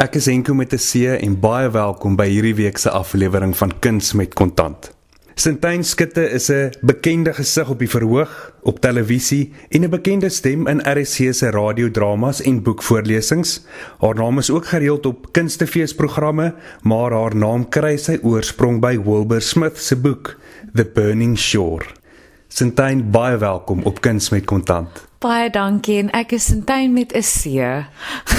Ek is Henko met 'n C en baie welkom by hierdie week se aflewering van Kuns met Kontant. Sintyn Skutte is 'n bekende gesig op die verhoog, op televisie en 'n bekende stem in RSC se radiodramas en boekvoorlesings. Haar naam is ook gereeld op kunstefeesprogramme, maar haar naam kry sy oorsprong by Wilbur Smith se boek The Burning Shore. Sintyn, baie welkom op Kuns met Kontant. Baie dankie en ek is Sintyn met 'n C.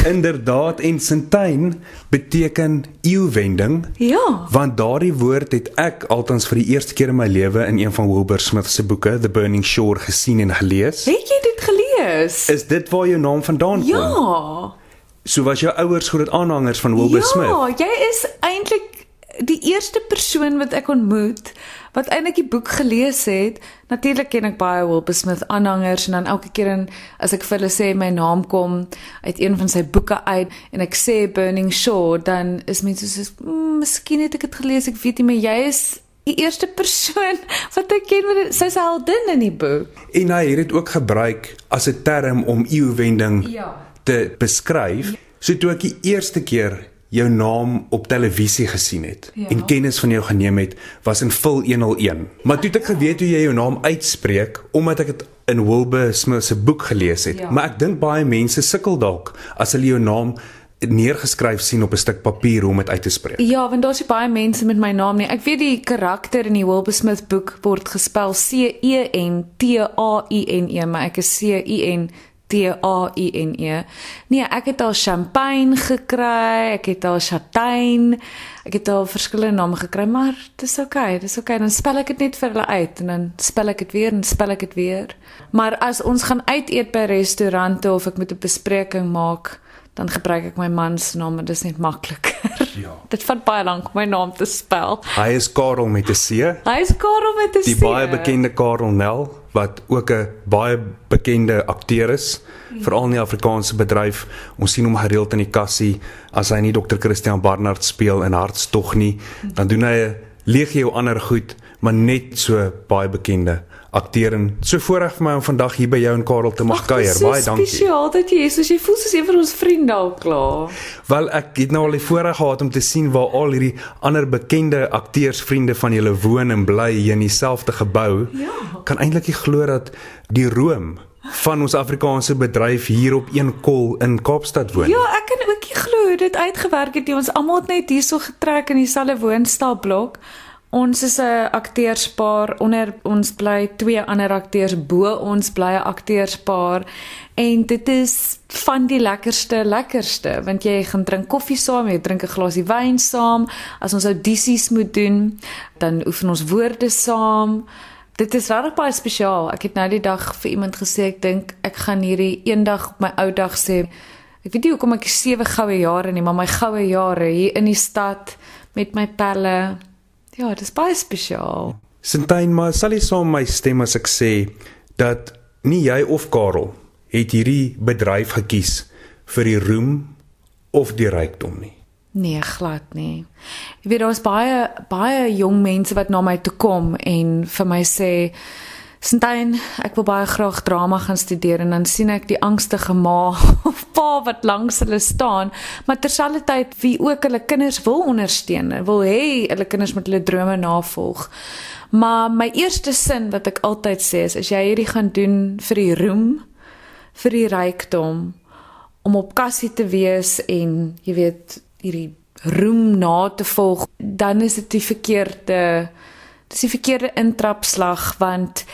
Inderdaad en Sintyn beteken eeuwending. Ja. Want daardie woord het ek altans vir die eerste keer in my lewe in een van Wilbur Smith se boeke, The Burning Shore, gesien en gelees. Het jy dit gelees? Is dit waar jou naam vandaan kom? Ja. So was jou ouers groot aanhangers van Wilbur ja, Smith. Ja, jy is eintlik die eerste persoon wat ek ontmoet wat eintlik die boek gelees het. Natuurlik ken ek baie Wilbur Smith aanhangers en dan elke keer en as ek vir hulle sê my naam kom uit een van sy boeke uit en ek sê Burning Shore, dan is mense so mm, miskien het ek dit gelees, ek weet nie, maar jy is die eerste persoon wat ek ken wat sy's heldin in die boek. En hy het dit ook gebruik as 'n term om eeuwending Ja. te beskryf. So toe ek die eerste keer jou naam op televisie gesien het Ja. en kennis van jou geneem het, was in Vul 101. Maar toe het ek geweet hoe jy jou naam uitspreek omdat ek dit in Wilbur Smith se boek gelees het. Ja. Maar ek dink baie mense sukkel dalk as hulle jou naam neergeskryf sien op 'n stuk papier hoe om dit uit te spreek. Ja, want daar's baie mense met my naam nie. Ek weet die karakter in die Wilbur Smith boek word gespel C E N T A I N E, maar ek is C I N T A I N E. Nee, ek het al champagne gekry, ek het al chatijn, ek het al verskillende name gekry, maar dis oukei, okay, dis oukei. Okay. Dan spel ek dit net vir hulle uit en dan spel ek dit weer en spel ek dit weer. Maar as ons gaan uit eet by restaurante of ek moet 'n bespreking maak, dan gebruik ek my man se naam en dit is net makliker. Ja. Dit vat baie lank om my naam te spel. Hy is Karel met 'n C. Hy is Karel met 'n Die C. baie bekende Karel Nel wat ook 'n baie bekende akteur is, veral in die Afrikaanse bedryf. Ons sien hom gereeld in die kassie as hy nie Dr. Christian Barnard speel in Hartstog nie, dan doen hy 'n legio ander goed, maar net so baie bekende akteur en so voorreg vir my om vandag hier by jou en Karel te mag is kuier. so Baie dankie. Spesiaal dat jy is, soos jy voel soos een van ons vriende al klaar. Wel ek het nou al die voorreg gehad om te sien waar al hierdie ander bekende akteursvriende van julle woon en bly hier in dieselfde gebou. Ja. Kan eintlik nie glo dat die room van ons Afrikaanse bedryf hier op een kol in Kaapstad woon. Ja, ek kan ook nie glo dit uitgewerk het nie. Ons almal het net hierso getrek in dieselfde woonstelblok. Ons is 'n akteurspaar onder ons bly twee ander akteurs bo ons bly 'n akteurspaar en dit is van die lekkerste lekkerste want jy gaan drink koffie saam, jy drink 'n glasie wyn saam, as ons audisies moet doen, dan oefen ons woorde saam. Dit is regtig baie spesiaal. Ek het nou die dag vir iemand gesê ek dink ek gaan hierdie eendag op my ou dag sê Ek weet nie hoekom ek sewe goue jare nie, maar my goue jare hier in die stad met my pelle. Ja, dit is baie spesiaal. Sintyn, maar sal jy saam my stem as ek sê dat nie jy of Karel het hierdie bedryf gekies vir die roem of die rykdom nie. Nee, glad nie. Jy weet daar's baie baie jong mense wat na my toe kom en vir my sê Sintyn, ek wil baie graag drama gaan studeer en dan sien ek die angstige ma of pa wat langs hulle staan, maar terselfdertyd wie ook hulle kinders wil ondersteun, wil hê hulle kinders moet hulle drome navolg. Maar my eerste sin wat ek altyd sê is as jy hierdie gaan doen vir die roem, vir die rykdom, om op kassie te wees en jy weet hierdie roem na te volg, dan is dit die verkeerde dis die verkeerde intrapslag want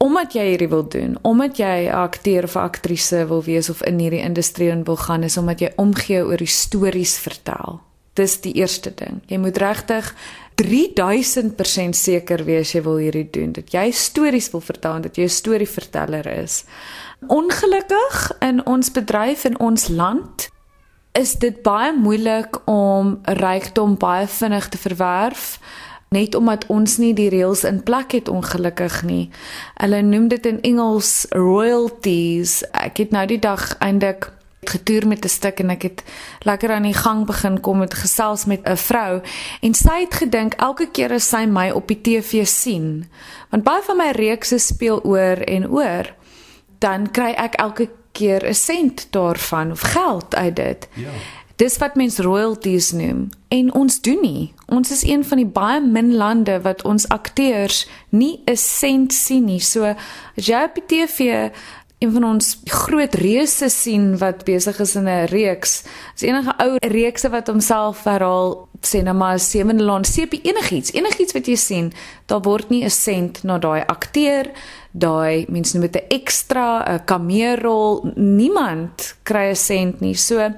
omdat jy hierdie wil doen, omdat jy 'n akteur of aktrise wil wees of in hierdie industrie in wil gaan, is omdat jy omgee oor die stories vertel. Dis die eerste ding. Jy moet regtig 3000% seker wees jy wil hierdie doen. Dat jy stories wil vertel en dat jy 'n storieverteller is. Ongelukkig in ons bedryf en ons land is dit baie moeilik om rykdom baie vinnig te verwerf net omdat ons nie die reëls in plek het ongelukkig nie. Hulle noem dit in Engels royalties. Ek het nou die dag eintlik getoer met 'n stuk en ek het lekker aan die gang begin kom met gesels met 'n vrou en sy het gedink elke keer as sy my op die TV sien want baie van my reekse speel oor en oor dan kry ek elke keer 'n sent daarvan of geld uit dit. Ja. Dis wat mens royalties noem en ons doen nie. Ons is een van die baie min lande wat ons akteurs nie 'n sent sien nie. So as jy op die TV een van ons groot reuse sien wat besig is in 'n reeks. Is enige ou reekse wat homself herhaal sê nou maar sewende laan sepie enigiets, enigiets wat jy sien, daar word nie 'n sent na daai akteur daai mense noem dit 'n ekstra 'n kameerrol. Niemand kry 'n sent nie. So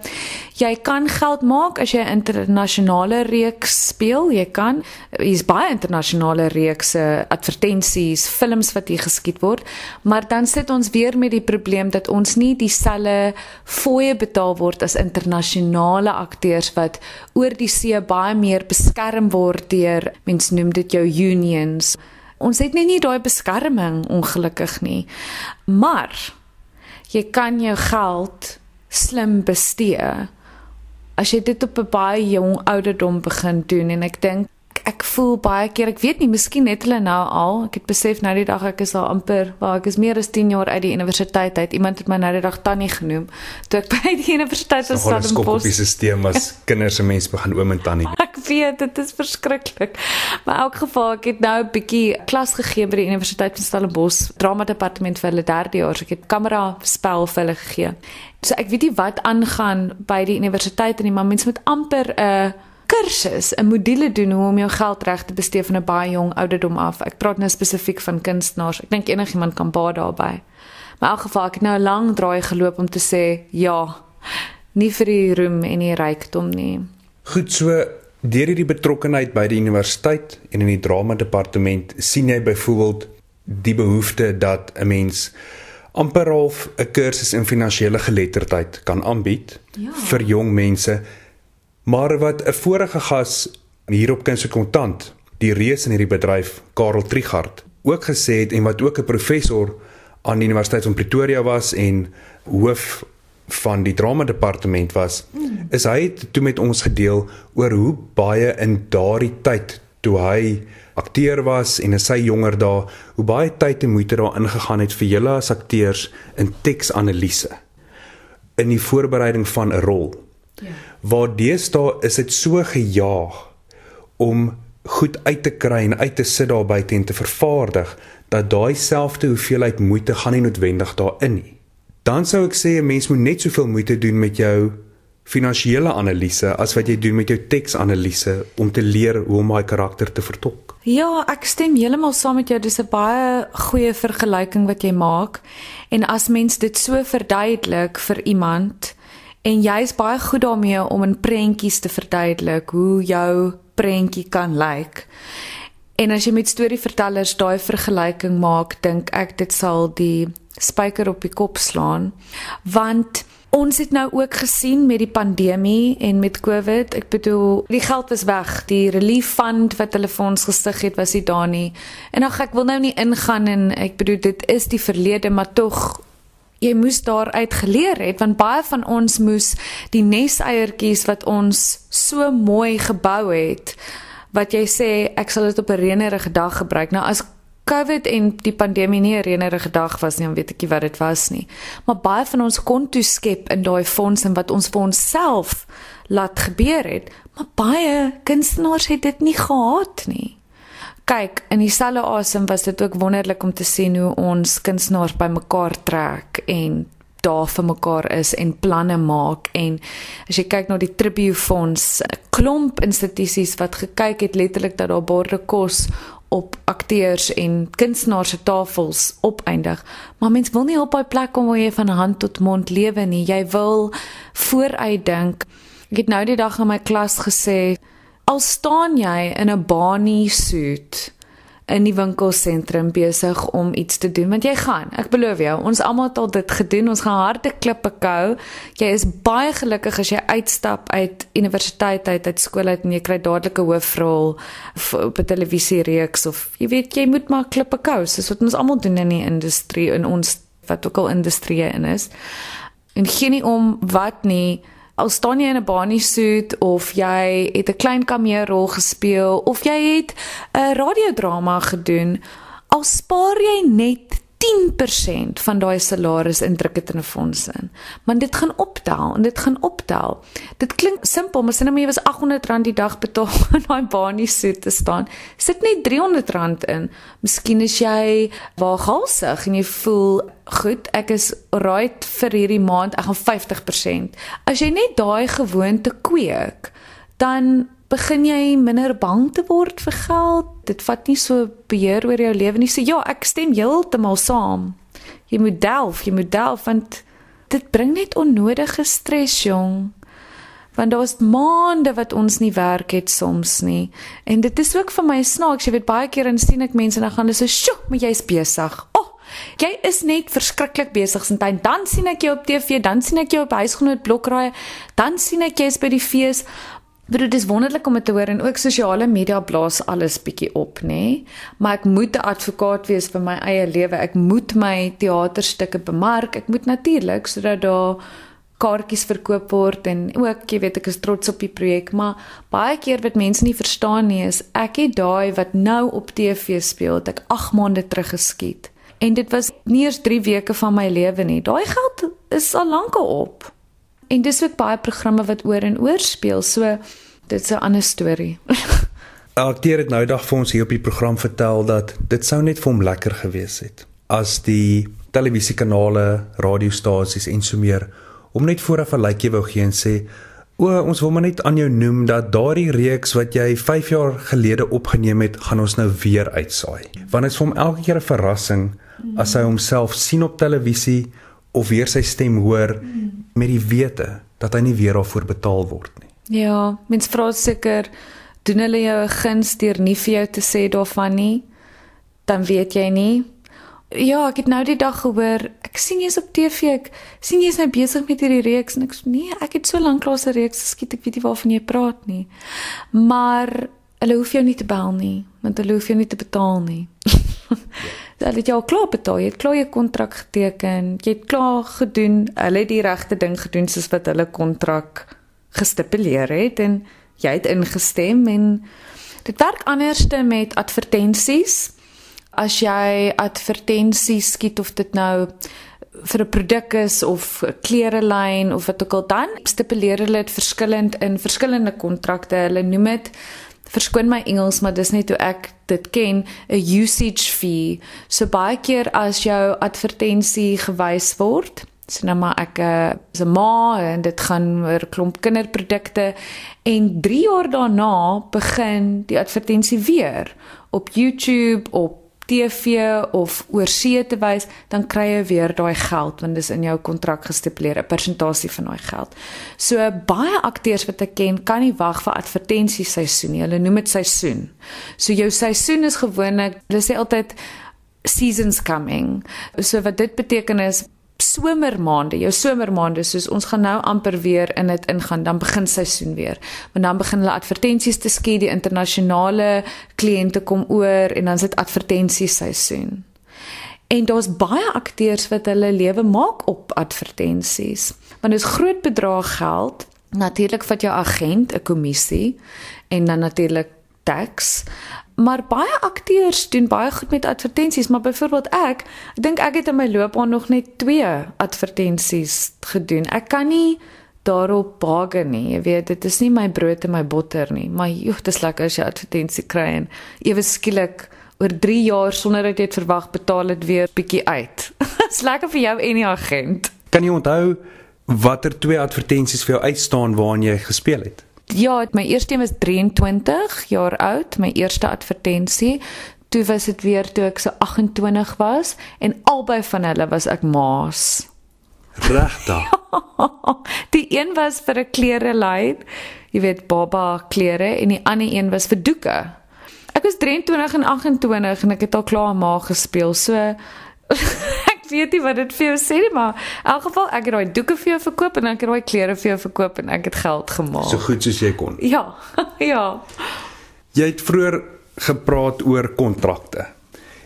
jy kan geld maak as jy 'n internasionale reeks speel. Jy kan hier's baie internasionale reekse advertensies films wat hier geskiet word. Maar dan sit ons weer met die probleem dat ons nie dieselfde fooie betaal word as internasionale akteurs wat oor die see baie meer beskerm word deur mense noem dit jou unions ons het net nie daai beskerming ongelukkig nie. Maar jy kan jou geld slim bestee as jy dit op 'n baie jong ouderdom begin doen en ek dink ek voel baie keer ek weet nie miskien net hulle nou al ek het besef nou die dag ek is al amper waar ek is meer as 10 jaar uit die universiteit uit. Iemand het my nou die dag tannie genoem toe ek by die universiteit was so in Stellenbosch die stelsel as kinders en mense begin oom en tannie ek weet dit is verskriklik maar in elk geval ek het nou 'n bietjie klas gegee by die universiteit van Stellenbosch drama departement vir hulle derde jaar. Ek het kamera spel vir hulle gegee so ek weet nie wat aangaan by die universiteit en die maar mense moet amper 'n uh, kursus, 'n module doen hoe om jou geld reg te bestee van 'n baie jong ouderdom af. Ek praat nou spesifiek van kunstenaars. Ek dink enigiemand kan baie daarbey. Maar in elk geval ek het nou 'n lang draai geloop om te sê ja, nie vir die roem en die rykdom nie. Goed so, deur hierdie betrokkeheid by die universiteit en in die drama departement sien jy byvoorbeeld die behoefte dat 'n mens amper half 'n kursus in finansiële geletterdheid kan aanbied ja. vir jong mense Maar wat 'n vorige gas hier op Kunste Kontant, die reus in hierdie bedryf, Karel Trigard, ook gesê het en wat ook 'n professor aan die Universiteit van Pretoria was en hoof van die drama departement was, is hy het toe met ons gedeel oor hoe baie in daardie tyd toe hy akteur was en in sy jonger dae, hoe baie tyd en moeite daar ingegaan het vir julle as akteurs in teksanalise in die voorbereiding van 'n rol. Ja waar deesdae is dit so gejaag om goed uit te kry en uit te sit daar buite en te vervaardig dat daai selfde hoeveelheid moeite gaan nie noodwendig daarin nie. Dan sou ek sê 'n mens moet net soveel moeite doen met jou finansiële analise as wat jy doen met jou teksanalise om te leer hoe om daai karakter te vertolk. Ja, ek stem heeltemal saam met jou. Dis 'n baie goeie vergelyking wat jy maak. En as mens dit so verduidelik vir iemand, En jy's baie goed daarmee om in prentjies te verduidelik hoe jou prentjie kan lyk. En as jy met storievertellers daai vergelyking maak, dink ek dit sal die spyker op die kop slaan. Want ons het nou ook gesien met die pandemie en met COVID, ek bedoel, die geld is weg. Die relief fund wat hulle vir ons gestig het, was nie daar nie. En ag ek wil nou nie ingaan en ek bedoel dit is die verlede, maar tog jy moes daaruit geleer het want baie van ons moes die neseiertjies wat ons so mooi gebou het wat jy sê ek sal dit op 'n reënerige dag gebruik nou as COVID en die pandemie nie 'n reënerige dag was nie, dan weet ek nie wat dit was nie. Maar baie van ons kon toe skep in daai fonds en wat ons vir onsself laat gebeur het, maar baie kunstenaars het dit nie gehad nie kyk in dieselfde asem was dit ook wonderlik om te sien hoe ons kunstenaars bymekaar trek en daar vir mekaar is en planne maak. En as jy kyk na die Tribute Fonds 'n klomp institusies wat gekyk het letterlik dat daar borde kos op akteurs en kunstenaars se tafels opeindig. Maar mens wil nie op daai plek kom waar jy van hand tot mond lewe nie. Jy wil vooruit dink ek het nou die dag in my klas gesê Al staan jy in 'n Barney suit in die winkelsentrum besig om iets te doen want jy gaan ek beloof jou ons almal het al dit gedoen ons gaan harde klippe kou. Jy is baie gelukkig as jy uitstap uit universiteit uit uit skool uit en jy kry dadelik 'n hoofrol op 'n televisiereeks of jy weet jy moet maar klippe kou soos wat ons almal doen in die industrie in ons wat ook al industrie in is. En geen nie om wat nie al staan jy in 'n Barney suit of jy het 'n klein kameerrol gespeel of jy het 'n radiodrama gedoen, al spaar jy net 10% van daai salaris indruk dit in 'n fonds in. Maar dit gaan optel en dit gaan optel. Dit klink simpel, maar sien nou jy was R800 die dag betaal om daai banie so te staan. Sit net R300 in. Miskien is jy waaghalsig en jy voel goed, ek is right vir hierdie maand, ek gaan 50%. As jy net daai gewoonte kweek, dan begin jy minder bang te word vir geld. Dit vat nie so beheer oor jou lewe nie. So ja, ek stem heeltemal saam. Jy moet delf, jy moet delf want dit bring net onnodige stres, jong. Want daar's maande wat ons nie werk het soms nie. En dit is ook vir my snaaks. Jy weet baie keer en sien ek mense en dan gaan hulle so, "Sjoe, maar jy's besig." Oh, Jy is net verskriklik besig sintyn. Dan sien ek jou op TV, dan sien ek jou op huisgenoot blokraai, dan sien ek jy's by die fees, Dit dis wonderlik om dit te hoor en ook sosiale media blaas alles bietjie op, nê? Nee? Maar ek moet 'n advokaat wees vir my eie lewe. Ek moet my teaterstukke bemark. Ek moet natuurlik sodat daar kaartjies verkoop word en ook, jy weet, ek is trots op die projek, maar baie keer wat mense nie verstaan nie is ek het daai wat nou op TV speel, ek 8 maande terug geskiet. En dit was nie eers 3 weke van my lewe nie. Daai geld is al lank op. En dis ook baie programme wat oor en oor speel. So dit's 'n ander storie. Akteur het nou dag vir ons hier op die program vertel dat dit sou net vir hom lekker gewees het as die televisiekanale, radiostasies en so meer om net vooraf 'n likeie wou gee en sê O, ons wil maar net aan jou noem dat daardie reeks wat jy 5 jaar gelede opgeneem het, gaan ons nou weer uitsaai. Want dit is vir hom elke keer 'n verrassing as hy homself sien op televisie of weer sy stem hoor met die wete dat hy nie weer daarvoor betaal word nie. Ja, mens vra seker doen hulle jou 'n guns deur nie vir jou te sê daarvan nie. Dan weet jy nie. Ja, ek het nou die dag gehoor, ek sien jy's op TV, ek sien jy's nou besig met hierdie reeks en ek sê nee, ek het so lank lank 'n reeks geskiet, ek weet nie waarvan jy praat nie. Maar hulle hoef jou nie te bel nie, want hulle hoef jou nie te betaal nie. hulle het jou klaar betaal, jy het klaar jou kontrak geteken, jy het klaar gedoen, hulle het die regte ding gedoen soos wat hulle kontrak gestipuleer het en jy het ingestem en dit werk anderste met advertensies. As jy advertensies skiet of dit nou vir 'n produk is of 'n klerelyn of wat ook al dan stipuleer hulle dit verskillend in verskillende kontrakte. Hulle noem dit verskoon my Engels, maar dis net hoe ek dit ken, 'n usage fee. So baie keer as jou advertensie gewys word, sien nou maar ek eh, is 'n ma en dit gaan oor klomp kinderprodukte en 3 jaar daarna begin die advertensie weer op YouTube op TV of oor see te wys, dan kry jy weer daai geld want dis in jou kontrak gestipuleer 'n persentasie van daai geld. So baie akteurs wat ek ken, kan nie wag vir advertensieseisoen nie. Hulle noem dit seisoen. So jou seisoen is gewoonlik, hulle sê altyd seasons coming. So wat dit beteken is somermaande, jou somermaande, soos ons gaan nou amper weer in dit ingaan, dan begin seisoen weer. Want dan begin hulle advertensies te skiet, die internasionale kliënte kom oor en dan is dit advertensieseisoen. En daar's baie akteurs wat hulle lewe maak op advertensies. Want dit is groot bedrag geld. Natuurlik vat jou agent 'n kommissie en dan natuurlik tax. Maar baie akteurs doen baie goed met advertensies, maar byvoorbeeld ek, ek dink ek het in my loopbaan nog net 2 advertensies gedoen. Ek kan nie daarop baie nie. Jy weet, dit is nie my brood en my botter nie, maar joh, dit is lekker as jy advertensie kry en ewe skielik oor 3 jaar sonder dat jy dit verwag betaal dit weer bietjie uit. Dit's lekker vir jou en die agent. Kan jy onthou watter twee advertensies vir jou uitstaan waarin jy gespeel het? Ja, my eerste een was 23 jaar oud, my eerste advertensie. Toe was dit weer toe ek so 28 was en albei van hulle was ek maas. Regtig? die een was vir 'n klerelyn, jy weet baba klere en die ander een was vir doeke. Ek was 23 en 28 en ek het al klaar ma gespeel. So weet nie wat dit vir jou sê nie, maar in elk geval ek het daai doeke vir jou verkoop en ek het daai klere vir jou verkoop en ek het geld gemaak. So goed soos jy kon. Ja. ja. Jy het vroeër gepraat oor kontrakte.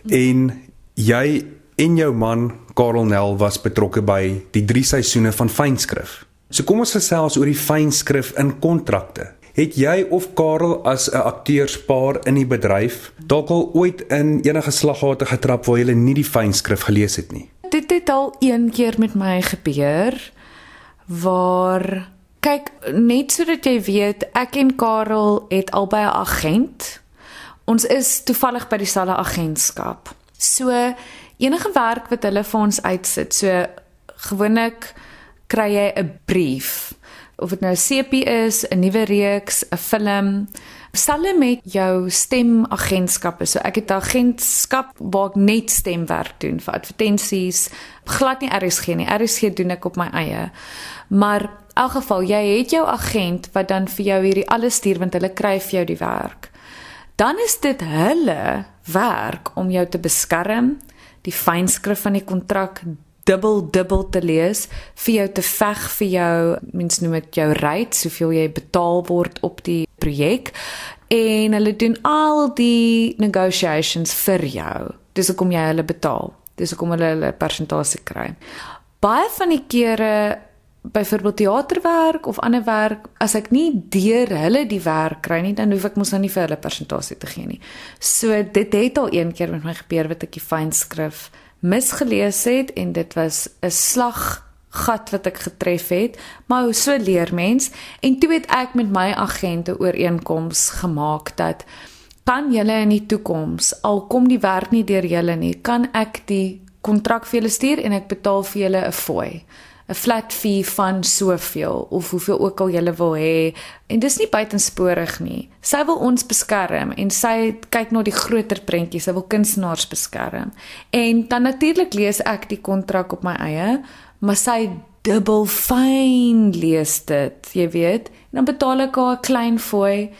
En jy en jou man Karel Nel was betrokke by die 3 seisoene van fynskrif. So kom ons gesels oor die fynskrif in kontrakte. Het jy of Karel as 'n akteurspaar in die bedryf dalk al ooit in enige slaggate getrap waar jy nie die fynskrif gelees het nie? Dit het al een keer met my gebeur waar kyk net sodat jy weet, ek en Karel het albei 'n agent. Ons is toevallig by dieselfde agentskap. So enige werk wat hulle vir ons uitsit, so gewoonlik kry jy 'n brief of dit nou 'n CP is, 'n nuwe reeks, 'n film, selle met jou stemagentskappe. So ek het 'n agentskap waar ek net stemwerk doen vir advertensies, glad nie RSG nie. RSG doen ek op my eie. Maar in elk geval, jy het jou agent wat dan vir jou hierdie alles stuur want hulle kry vir jou die werk. Dan is dit hulle werk om jou te beskerm, die fynskrif van die kontrak dubbel dubbel te lees vir jou te veg vir jou mens noem dit jou rates soveel jy betaal word op die projek. En hulle doen al die negotiations vir jou. Dis hoekom jy hulle betaal. Dis hoekom hulle hulle persentasie kry. Baie van die kere byvoorbeeld teaterwerk of ander werk as ek nie deur hulle die werk kry nie dan hoef ek mos nou nie vir hulle persentasie te gee nie. So dit het al een keer met my gebeur wat ek die fynskrif misgelees het en dit was 'n slaggat wat ek getref het, maar hoe so leer mens en toe het ek met my agente ooreenkoms gemaak dat kan julle in die toekoms al kom die werk nie deur julle nie, kan ek die kontrak vir julle stuur en ek betaal vir julle 'n fooi. 'n flat fee van soveel of hoeveel ook al jy wil hê en dis nie buitensporig nie. Sy wil ons beskerm en sy kyk na die groter prentjie, sy wil kunstenaars beskerm. En dan natuurlik lees ek die kontrak op my eie, maar sy dubbel fyn lees dit, jy weet. En dan betaal ek haar 'n klein fooi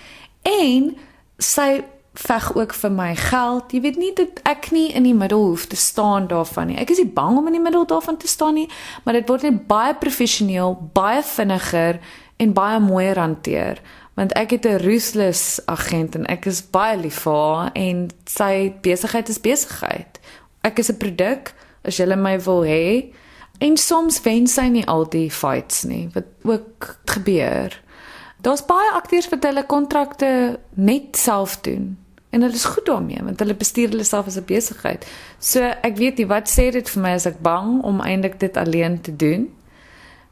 en sy veg ook vir my geld. Jy weet nie dat ek nie in die middel hoef te staan daarvan nie. Ek is nie bang om in die middel daarvan te staan nie, maar dit word net baie professioneel, baie vinniger en baie mooier hanteer want ek het 'n ruthless agent en ek is baie lief vir haar en sy besigheid is besigheid. Ek is 'n produk as jy my wil hê. En soms wen sy nie al die fights nie wat ook gebeur. Daar's baie akteurs wat hulle kontrakte net self doen en hulle is goed daarmee want hulle bestuur hulle self as 'n besigheid. So ek weet nie wat sê dit vir my as ek bang om eintlik dit alleen te doen.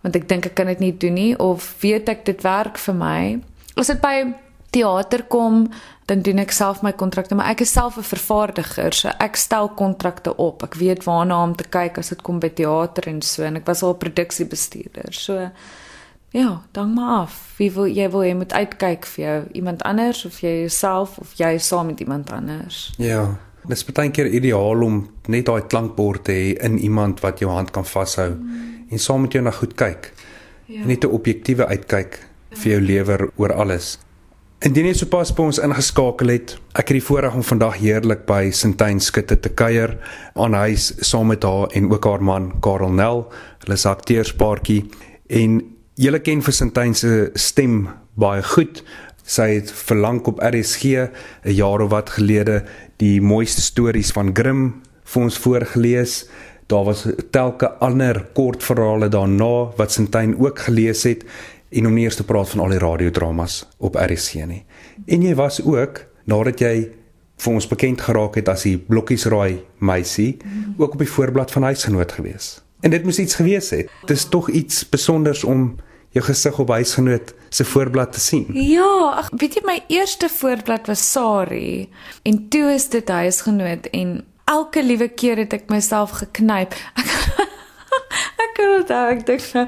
Want ek dink ek kan dit nie doen nie of weet ek dit werk vir my. As dit by teater kom, dan doen ek self my kontrakte, maar ek is self 'n vervaardiger, so ek stel kontrakte op. Ek weet waarna om te kyk as dit kom by teater en so en ek was al produksiebestuurder. So Ja, dan maar af. Wie wil jy wil jy moet uitkyk vir jou iemand anders of jy jouself of jy saam met iemand anders. Ja. Dit is baie keer ideaal om net daai klankbord te hê in iemand wat jou hand kan vashou mm. en saam met jou na goed kyk. Ja. Net 'n objektiewe uitkyk ja. vir jou lewer oor alles. Indien jy sopas by ons ingeskakel het, ek het die voorreg om vandag heerlik by Sintyn Skutte te kuier aan huis saam met haar en ook haar man Karel Nel. Hulle is akteurspaartjie en Julle ken vir Sintyn se stem baie goed. Sy het verlang op RSG 'n jaar of wat gelede die mooiste stories van Grimm vir ons voorgeles. Daar was telke ander kortverhale daarna wat Sintyn ook gelees het en om nie eers te praat van al die radiodramas op RSG nie. En jy was ook nadat jy vir ons bekend geraak het as die Blokkiesraai meisie ook op die voorblad van Huisgenoot gewees. En dit moes iets gewees het. Dit is tog iets spesonders om jou gesig op Huisgenoot se voorblad te sien. Ja, ag, weet jy my eerste voorblad was Sari en toe is dit Huisgenoot en elke liewe keer het ek myself geknyp. Ek ek kan dit ek dink nou.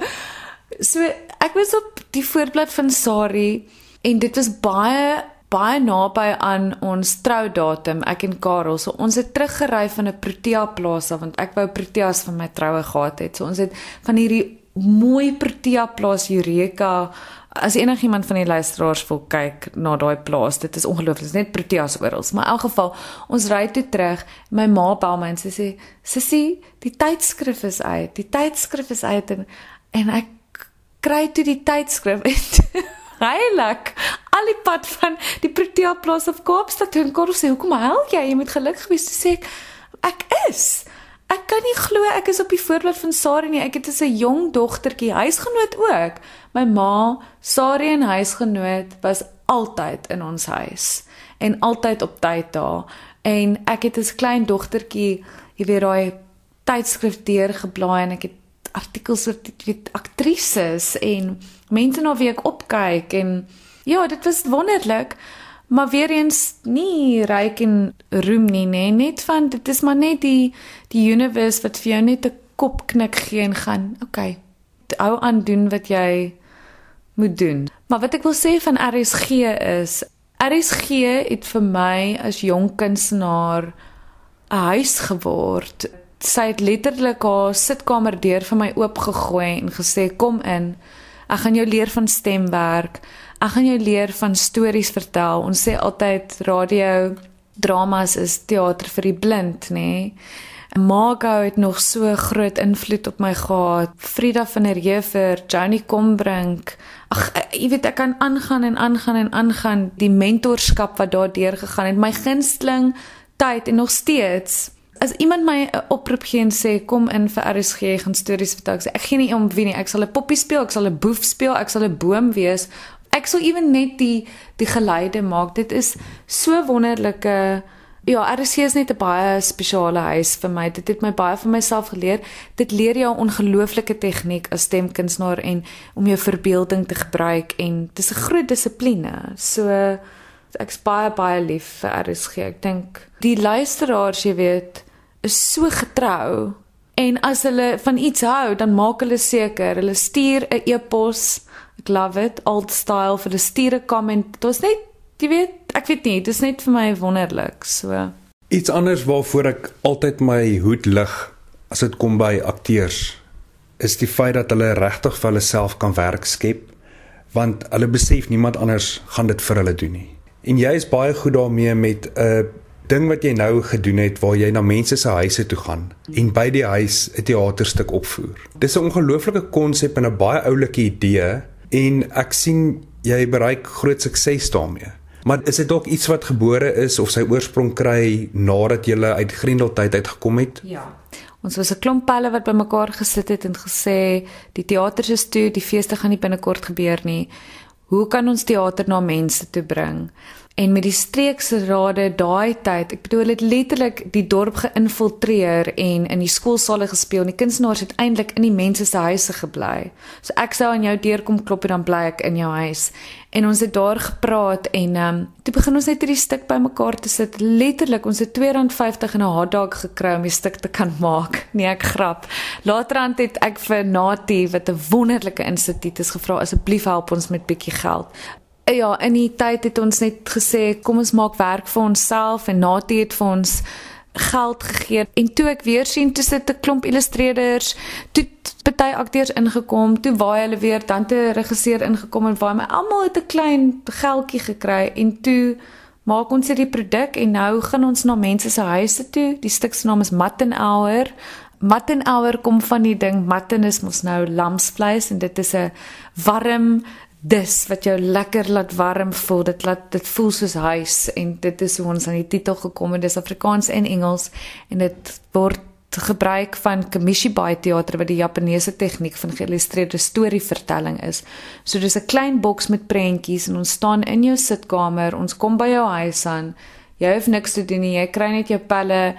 So ek was op die voorblad van Sari en dit was baie baie naby aan ons troudatum ek en Karel. So ons het teruggery van 'n Protea plaas af want ek wou Proteas van my troue gehad het. So ons het van hierdie mooi Protea plaas Eureka as enigiemand van die luisteraars wil kyk na daai plaas dit is ongelooflik dit is net Proteas oral. Maar in elk geval ons ry toe terug my ma bel my en sy sê sussie die tydskrif is uit die tydskrif is uit en, en ek kry toe die tydskrif Heilig. Al die pad van die Protea plaas af Kaapstad toe en Karel sê, "Hoekom huil jy? Jy moet gelukkig wees." Sê ek, "Ek is. Ek kan nie glo ek is op die voorblad van Sari nie. Ek het 'n jong dogtertjie, huisgenoot ook. My ma, Sari en huisgenoot was altyd in ons huis en altyd op tyd daar. En ek het as klein dogtertjie, jy weet daai tydskrif deurgeblaai en ek het artikels oor weet aktrises en mense na wie ek opkyk en ja, dit was wonderlik. Maar weer eens nie ryk en roem nie, nê, net van dit is maar net die die universe wat vir jou net 'n kopknik gee en gaan, okay. Hou aan doen wat jy moet doen. Maar wat ek wil sê van RSG is RSG het vir my as jong kunstenaar 'n huis geword. Sy het letterlik haar sitkamer deur vir my oopgegooi en gesê kom in. Ek gaan jou leer van stemwerk. Ek gaan jou leer van stories vertel. Ons sê altyd radio dramas is teater vir die blind, nê? Nee? Margo het nog so groot invloed op my gehad. Frida van der Heever, Johnny Combrink. Ag, jy weet ek kan aangaan en aangaan en aangaan die mentorskap wat daar deur gegaan het. My gunsteling tyd en nog steeds. As iemand my 'n oproep gee en sê kom in vir RSG gaan stories vertel, ek sê ek gee nie om wie nie. Ek sal 'n poppie speel, ek sal 'n boef speel, ek sal 'n boom wees ek sou ewen net die die geleide maak. Dit is so wonderlike Ja, RC is net 'n baie spesiale huis vir my. Dit het my baie van myself geleer. Dit leer jou ongelooflike tegniek as stemkunstenaar en om jou verbeelding te gebruik en dis 'n groot dissipline. So ek's baie baie lief vir RC. Ek dink die luisteraars, jy weet, is so getrou en as hulle van iets hou, dan maak hulle seker, hulle stuur 'n e-pos Ek love it, old style vir die stuur 'n comment. Dit is net, jy weet, ek weet nie, dit is net vir my wonderlik. So iets anders waarvoor ek altyd my hoed lig as dit kom by akteurs is die feit dat hulle regtig vir hulle self kan werk skep want hulle besef niemand anders gaan dit vir hulle doen nie. En jy is baie goed daarmee met 'n ding wat jy nou gedoen het waar jy na mense se huise toe gaan en by die huis 'n teaterstuk opvoer. Dis 'n ongelooflike konsep en 'n baie oulike idee en ek sien jy bereik groot sukses daarmee. Maar is dit dalk iets wat gebore is of sy oorsprong kry nadat jy uit Grendeltyd uitgekom het? Ja. Ons was 'n klomp pelle wat bymekaar gesit het en gesê die teater is toe, die feeste gaan nie binnekort gebeur nie. Hoe kan ons teater na mense toe bring? En met die streekse rade daai tyd, ek bedoel dit letterlik die dorp geïnfiltreer en in die skoolsale gespeel en die kunstenaars het eintlik in die mense se huise gebly. So ek sou aan jou deur kom klop en dan bly ek in jou huis. En ons het daar gepraat en ehm um, toe begin ons net hierdie stuk bymekaar te sit. Letterlik, ons het R2.50 in 'n hotdog gekry om die stuk te kan maak. Nee, ek grap. Laterand het ek vir Natie wat 'n wonderlike instituut is gevra asseblief help ons met bietjie geld ja, in die tyd het ons net gesê kom ons maak werk vir onsself en Natie het vir ons geld gegee en toe ek weer sien toe sit 'n klomp illustreerders, toe party akteurs ingekom, toe waai hulle weer dan te regisseur ingekom en waai my almal het 'n klein geldjie gekry en toe maak ons hierdie produk en nou gaan ons na mense se huise toe. Die stuk se naam is Matten Hour. Matten Hour kom van die ding Matten is mos nou lamsvleis en dit is 'n warm dis wat jou lekker laat warm voel. Dit laat dit voel soos huis en dit is hoe ons aan die titel gekom het. Dis Afrikaans en Engels en dit word gebruik van Kamishibai teater wat die Japaneese tegniek van geïllustreerde storievertelling is. So dis 'n klein boks met prentjies en ons staan in jou sitkamer. Ons kom by jou huis aan. Jy hoef niks te doen nie. Jy kry net jou pelle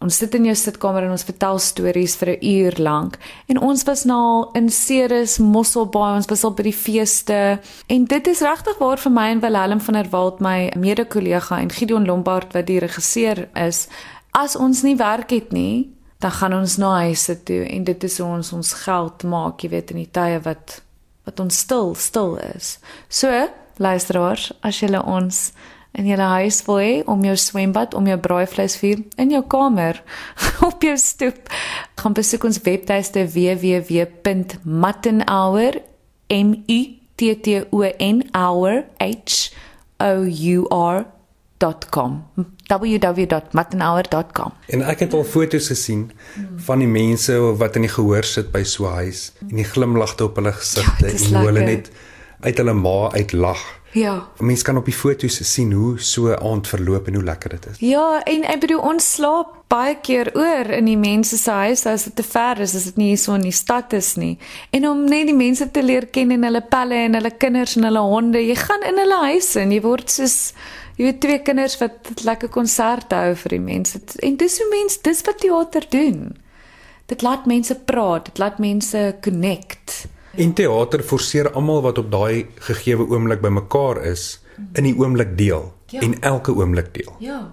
Ons sit in jou sitkamer en ons vertel stories vir 'n uur lank. En ons was nou in Ceres, Mosselbaai, ons was al by die feeste. En dit is regtig waar vir my en Willem van der Walt, my mede-kollega en Gideon Lombard wat die regisseur is. As ons nie werk het nie, dan gaan ons na huise toe en dit is hoe ons ons geld maak, jy weet, in die tye wat wat ons stil stil is. So, luisteraars, as julle ons in jou huis wil hê om jou swembad, om jou braaivleisvuur in jou kamer op jou stoep. Gaan besoek ons webtuiste www.mattenhour m u t t o n hour h o u r.com www.mattenhour.com En ek het al foto's gesien van die mense wat in die gehoor sit by so 'n huis en die glimlagte op hulle gesigte ja, en hoe hulle net uit hulle ma uit lag Ja. Mense kan op die foto's sien hoe so aand verloop en hoe lekker dit is. Ja, en ek bedoel ons slaap baie keer oor in die mense se huis as dit te ver is, as dit nie hier so in die stad is nie. En om net die mense te leer ken en hulle pelle en hulle kinders en hulle honde, jy gaan in hulle huise en jy word soos jy weet twee kinders wat lekker konserte hou vir die mense. En dis hoe mense dis wat teater doen. Dit laat mense praat, dit laat mense connect. En teater forceer almal wat op daai gegeewe oomblik bymekaar is in die oomblik deel Ja. en elke oomblik deel. Ja.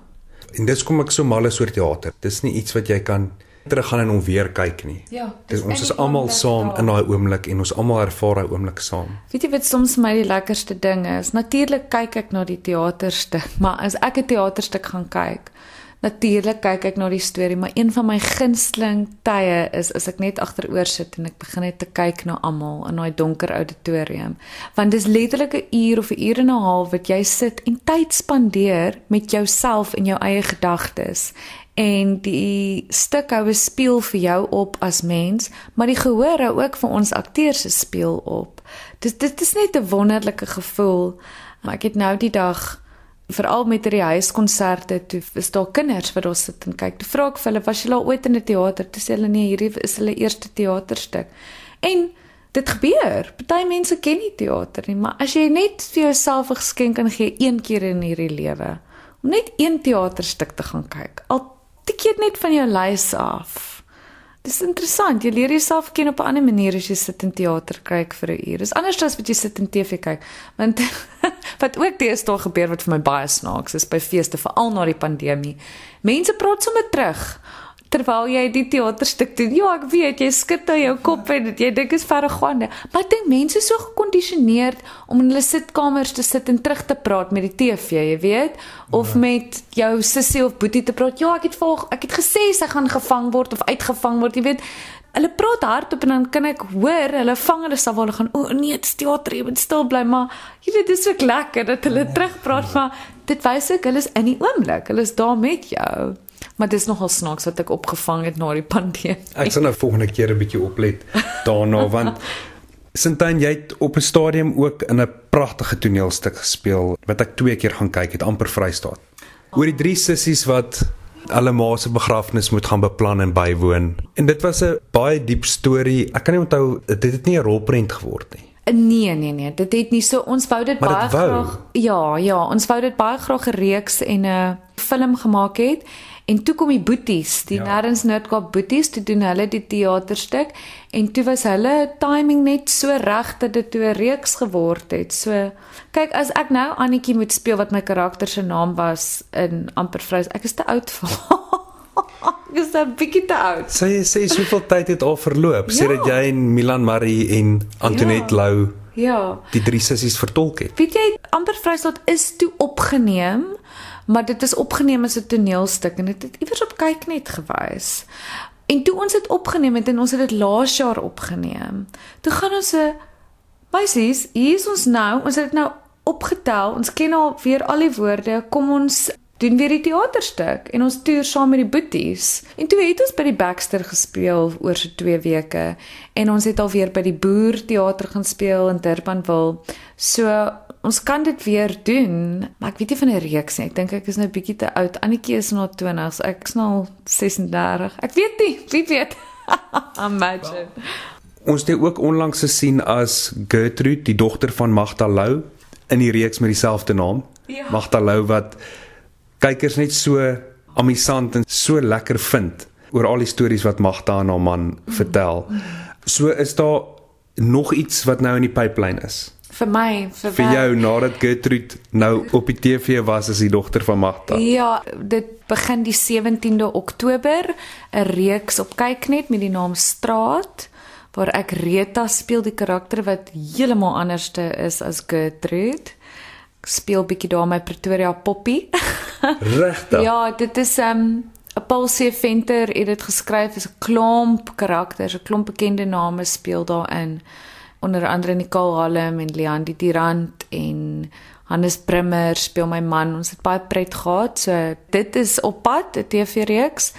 En dis kom ek so mal is oor teater. Dis nie iets wat jy kan teruggaan en hom weer kyk nie. Ja, Dis dis ons is almal saam daar. in daai oomblik en ons almal ervaar daai oomblik saam. Weet jy wat soms vir my die lekkerste ding is? Natuurlik kyk ek na die teaterstuk, maar as ek 'n teaterstuk gaan kyk, natuurlik kyk ek na die storie, maar een van my gunsteling tye is as ek net agteroor sit en ek begin net te kyk na almal in daai donker auditorium. Want dis letterlik 'n uur of 'n uur en 'n half wat jy sit en tyd spandeer met jouself en jou eie gedagtes. En die stuk hou 'n speel vir jou op as mens, maar die gehoor hou ook vir ons akteurs se speel op. Dis dit is net 'n wonderlike gevoel. Maar ek het nou die dag veral met die huiskonserte toe is daar kinders wat daar sit en kyk. Toe vra ek vir hulle, "Was julle al ooit in 'n teater?" Toe sê hulle, "Nee, hierdie is hulle eerste teaterstuk." En dit gebeur. Party mense ken nie teater nie, maar as jy net vir jouself 'n geskenk kan gee een keer in hierdie lewe om net een teaterstuk te gaan kyk, al tik jy dit net van jou lys af. Dis interessant. Jy leer jouself ken op 'n ander manier as jy sit in teater kyk vir 'n uur. Dis anders as wat jy sit in TV kyk. Want wat ook deesdae gebeur wat vir my baie snaaks is by feeste veral na die pandemie. Mense praat sommer terug terwyl jy die teaterstuk doen. Ja, ek weet jy skud nou jou kop en jy dink is verregaande. Maar ek dink mense is so gekondisioneerd om in hulle sitkamers te sit en terug te praat met die TV, jy weet, of ja. met jou sussie of boetie te praat. Ja, ek het volg, ek het gesê sy gaan gevang word of uitgevang word, jy weet. Hulle praat hardop en dan kan ek hoor hulle vang hulle sal hulle gaan o nee, dit's teater, jy moet stil bly, maar jy weet dis ook lekker dat hulle ja. terugpraat, maar dit wys ek hulle is in die oomblik. Hulle is daar met jou. Maar dis nogal snaaks wat ek opgevang het na die pandemie. Ek sal nou volgende keer 'n bietjie oplet daarna want Sintyn jy het op 'n stadium ook in 'n pragtige toneelstuk gespeel wat ek twee keer gaan kyk het amper Vrystaat. Oor die drie sissies wat hulle ma se begrafnis moet gaan beplan en bywoon. En dit was 'n baie diep storie. Ek kan nie onthou dit het nie 'n rolprent geword nie. Nee nee nee, dit het nie so ons wou dit Maar baie dit wou. graag Ja, ja, ons wou dit baie graag 'n reeks en 'n film gemaak het. En toe kom die boeties, die Ja. Nerdens Noordkaap boeties, toe doen hulle die teaterstuk en toe was hulle timing net so reg dat dit toe 'n reeks geword het. So kyk, as ek nou Annetjie moet speel wat my karakter se naam was in amper vrous, ek is te oud vir. ek is 'n bietjie te oud. Sy sê soveel tyd het al verloop Ja. sedert jy en Milan Marie en Antoinette Ja. Lou Ja. die drie sissies vertolk het. Weet jy, amper Vrystaat is toe opgeneem, maar dit is opgeneem as 'n toneelstuk en dit het iewers op kyk net gewys. En toe ons dit opgeneem het en ons het dit laas jaar opgeneem. Toe gaan ons 'n meisies, hier is ons nou, ons het dit nou opgetel. Ons ken al weer al die woorde. Kom ons doen weer die teaterstuk en ons toer saam met die boeties. En toe het ons by die Baxter gespeel oor so 2 weke en ons het alweer by die Boer teater gaan speel in Durbanville. So ons kan dit weer doen, maar ek weet nie van 'n reeks nie. Ek dink ek is nou bietjie te oud. Annetjie is nou 20, so ek is nou al 36. Ek weet nie, wie weet. Imagine. Ons het ook onlangs gesien as Gertrude, die dogter van Magda Lou in die reeks met dieselfde naam. Ja. Magda Lou wat kykers net so amusant en so lekker vind oor al die stories wat Magda en haar man vertel. So is daar nog iets wat nou in die pipeline is. Vir my, vir, Vir jou nadat Gertrude nou op die TV was as die dogter van Magda. Ja, dit begin die 17de Oktober 'n reeks op kyknet met die naam Straat waar ek Rita speel die karakter wat heeltemal anderste is as Gertrude. Ek speel bietjie daar my Pretoria Poppy. Regtig? ja, dit is 'n um, Paul C Venter het dit geskryf is 'n klomp karakters, 'n klomp bekende name speel daarin. Onder andere Nicole Hallam en Leon die Tirant en Hannes Brimmer speel my man. Ons het baie pret gehad. So dit is op pad, 'n TV-reeks.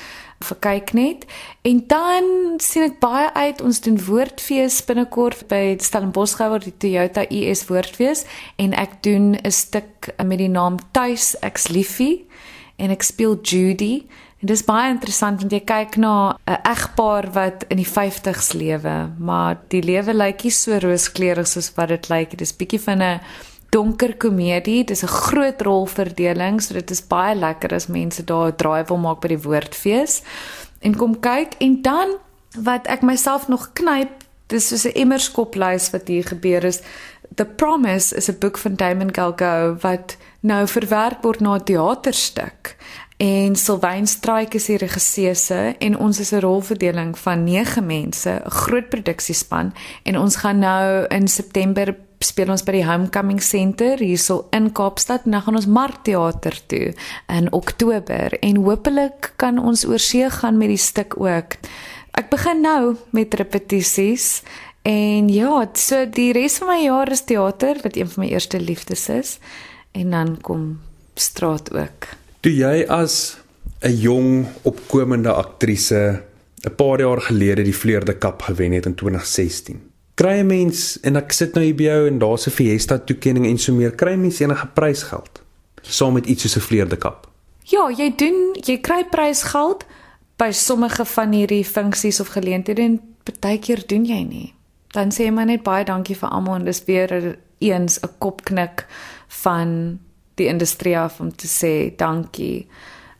vir kyk net. En dan sien ek baie uit ons doen woordfees binnekort by Stellenbosch gehou die Toyota US woordfees en ek doen 'n stuk met die naam Tuis ek's liefie en ek speel Judy. En dit is baie interessant want jy kyk na 'n egpaar wat in die 50's lewe, maar die lewe lyk nie so rooskleurig soos wat dit lyk. Dit is bietjie van 'n donker komedie. Dis 'n groot rolverdeling, so dit is baie lekker as mense daar 'n draai wil maak by die woordfees en kom kyk en dan wat ek myself nog knyp, dis soos 'n emmerskoplys wat hier gebeur is. The Promise is 'n boek van Damon Galgo wat nou verwerk word na 'n teaterstuk. En Sylvain Strike is die regisseur en ons is 'n rolverdeling van 9 mense, 'n groot produksiespan en ons gaan nou in September speel ons by die Homecoming Center hierso in Kaapstad en dan gaan ons Markteater toe in Oktober en hopelik kan ons oor see gaan met die stuk ook. Ek begin nou met repetisies en ja, so die res van my jaar is teater wat een van my eerste liefdes is en dan kom straat ook. Toe jy as 'n jong opkomende aktrise 'n paar jaar gelede die Vleurde Kap gewen het in 2016 kry 'n mens en ek sit nou hier by jou en daar's 'n Fiesta toekenning en so meer, kry mens enige prysgeld saam met iets soos 'n vleerde kap? Ja, jy doen, jy kry prysgeld by sommige van hierdie funksies of geleenthede en partykeer doen jy nie. Dan sê jy maar net baie dankie vir almal en dis weer eens 'n kopknik van die industrie af om te sê dankie.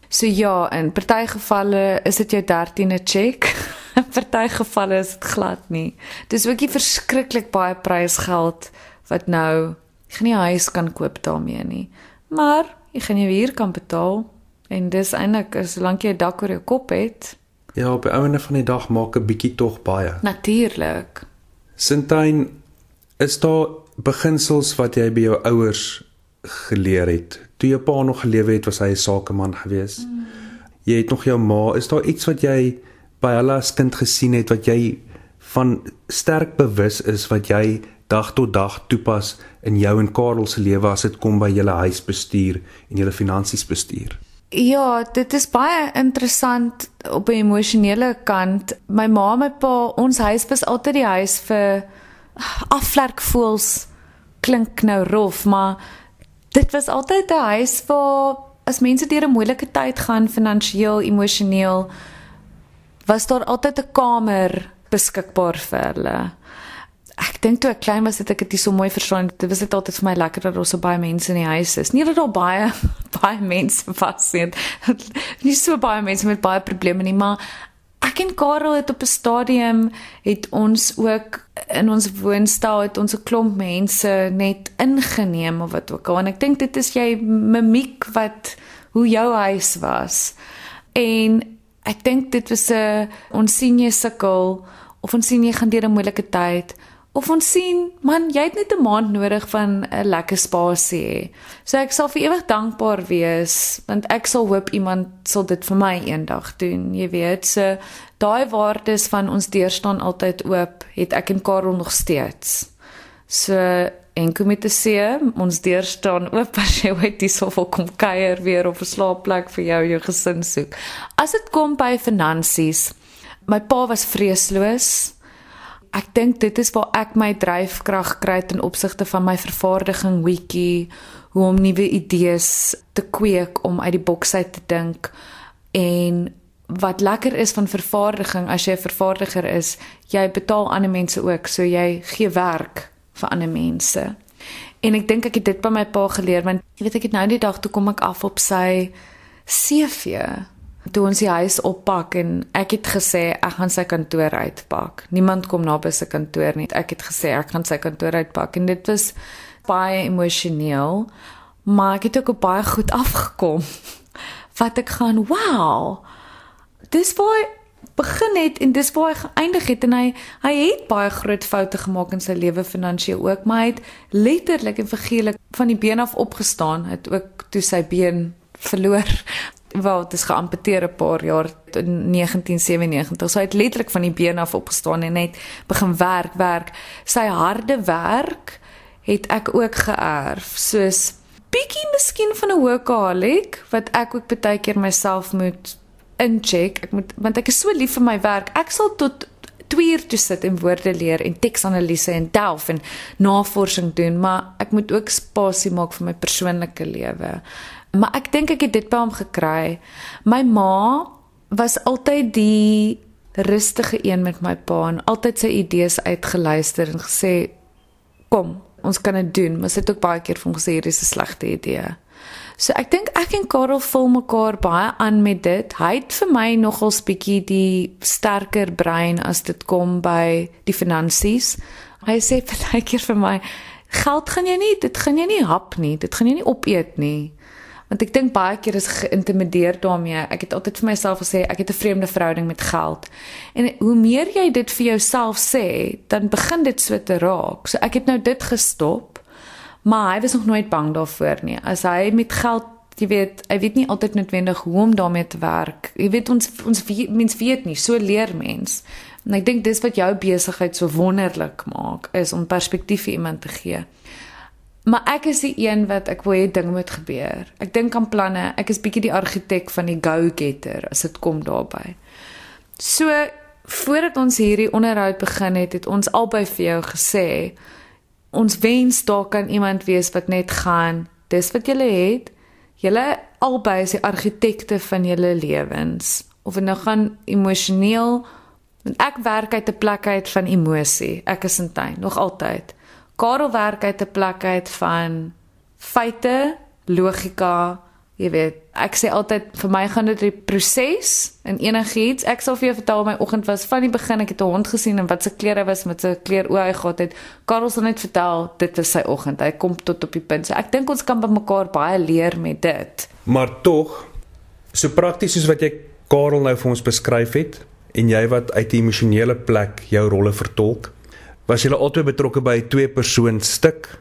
So ja, in party gevalle is dit jou 13de check. In party gevalle is dit glad nie. Dis ook nie verskriklik baie prysgeld wat nou jy nie 'n huis kan koop daarmee nie. Maar jy gaan jou huur kan betaal en dis eintlik solank jy 'n dak oor jou kop het. Ja, op 'n ouene van die dag maak 'n bietjie tog baie. Natuurlik. Sintyn, is daar beginsels wat jy by jou ouers geleer het? Toe jou pa nog gelewe het, was hy 'n sakeman geweest. Mm. Jy het nog jou ma, is daar iets wat jy by hulle as kind gesien het wat jy van sterk bewus is wat jy dag tot dag toepas in jou en Karel se lewe as dit kom by julle huisbestuur en julle finansies bestuur. Ja, dit is baie interessant op 'n emosionele kant. My ma en my pa, ons huis was altyd die huis vir afvlekvoels. Klink nou rof, maar dit was altyd 'n huis waar as mense deur 'n moeilike tyd gaan finansiëel, emosioneel, was daar altyd 'n kamer beskikbaar vir hulle. Ek dink toe ek klein was het ek dit so mooi verstaan. Dit was dit altyd vir my lekker dat daar so baie mense in die huis is. Nie dat daar baie baie mense was nie. Nie so baie mense met baie probleme nie, maar ek en Karel het op 'n stadium het ons ook in ons woonstel het ons 'n klomp mense net ingeneem of wat ook al. En ek dink dit is jy mimiek wat hoe jou huis was. En ek dink dit was 'n ons sien jy sukkel of ons sien jy gaan deur 'n moeilike tyd of ons sien man jy het net 'n maand nodig van 'n lekker spasie hê. So ek sal vir ewig dankbaar wees want ek sal hoop iemand sal dit vir my eendag doen. Jy weet, so daai waardes van ons deur staan altyd oop, het ek en Karel nog steeds. So en kom te sê ons deur staan oop as jy ooit hier sou kom kuier weer of 'n slaapplek vir jou jou gesin soek. As dit kom by finansies, my pa was vreesloos. Ek dink dit is waar ek my dryfkrag kry ten opsigte van my vervaardiging wiki, hoe om nuwe idees te kweek om uit die boks uit te dink en wat lekker is van vervaardiging as jy 'n vervaardiger is, jy betaal ander mense ook, so jy gee werk vir ander mense. En ek dink ek het dit by my pa geleer want jy weet ek het nou die dag toe kom ek af op sy CV toe ons die huis oppak en ek het gesê ek gaan sy kantoor uitpak. Niemand kom na by sy kantoor nie. Ek het gesê ek gaan sy kantoor uitpak en dit was baie emosioneel. Maar ek het ook baie goed afgekom. Wat ek gaan, wow. Dis baie begin het en dis waar hy geëindig het en hy hy het baie groot foute gemaak in sy lewe finansiëel ook maar hy het letterlik en figuurlik van die been af opgestaan het ook toe sy been verloor wel dit is geamputeer 'n paar jaar in 1997 so hy het letterlik van die been af opgestaan en net begin werk werk sy harde werk het ek ook geërf soos bietjie miskien van 'n workaholic wat ek ook baie keer myself moet incheck. Ek moet want ek is so lief vir my werk. Ek sal tot 2 uur toe sit en woorde leer en teksanalise en delf en navorsing doen, maar ek moet ook spasie maak vir my persoonlike lewe. Maar ek dink ek het dit by hom gekry. My ma was altyd die rustige een met my pa en altyd sy idees uitgeluister en gesê kom, ons kan dit doen, maar sy het ook baie keer vir hom gesê hier is 'n slegte idee. So ek dink ek en Karel vul mekaar baie aan met dit. Hy het vir my nogals bietjie die sterker brein as dit kom by die finansies. Hy sê baie keer vir my, geld gaan jy nie, dit gaan jy nie hap nie, dit gaan jy nie opeet nie. Want ek dink baie keer is geïntimideer daarmee. Ek het altyd vir myself gesê ek het 'n vreemde verhouding met geld. En hoe meer jy dit vir jouself sê, dan begin dit so te raak. So ek het nou dit gestop maar hy was nog nooit bang daarvoor nie. As hy met geld, jy weet, hy weet nie altyd noodwendig hoe om daarmee te werk. Jy weet ons ons mens weet nie, so leer mens. En ek dink dis wat jou besigheid so wonderlik maak, is om perspektief vir iemand te gee. Maar ek is die een wat ek wil hê ding moet gebeur. Ek dink aan planne. Ek is bietjie die argitek van die go-getter as dit kom daarby. So voordat ons hierdie onderhoud begin het, het ons albei vir jou gesê ons wens daar kan iemand wees wat net gaan dis wat julle het julle albei is die argitekte van julle lewens of dit nou gaan emosioneel en ek werk uit 'n plek uit van emosie ek is in tuin nog altyd Karel werk uit 'n plek uit van feite logika Jy weet, ek sê altyd vir my gaan dit 'n proses in enigiets. Ek sal vir jou vertel my oggend was van die begin ek het 'n hond gesien en wat se klere was met sy kleer oë hy gehad het. Karel sal net vertel dit was sy oggend. Hy kom tot op die punt. So ek dink ons kan by mekaar baie leer met dit. Maar tog so prakties soos wat jy Karel nou vir ons beskryf het en jy wat uit 'n emosionele plek jou rolle vertolk, was jy albei betrokke by 'n twee persoon stuk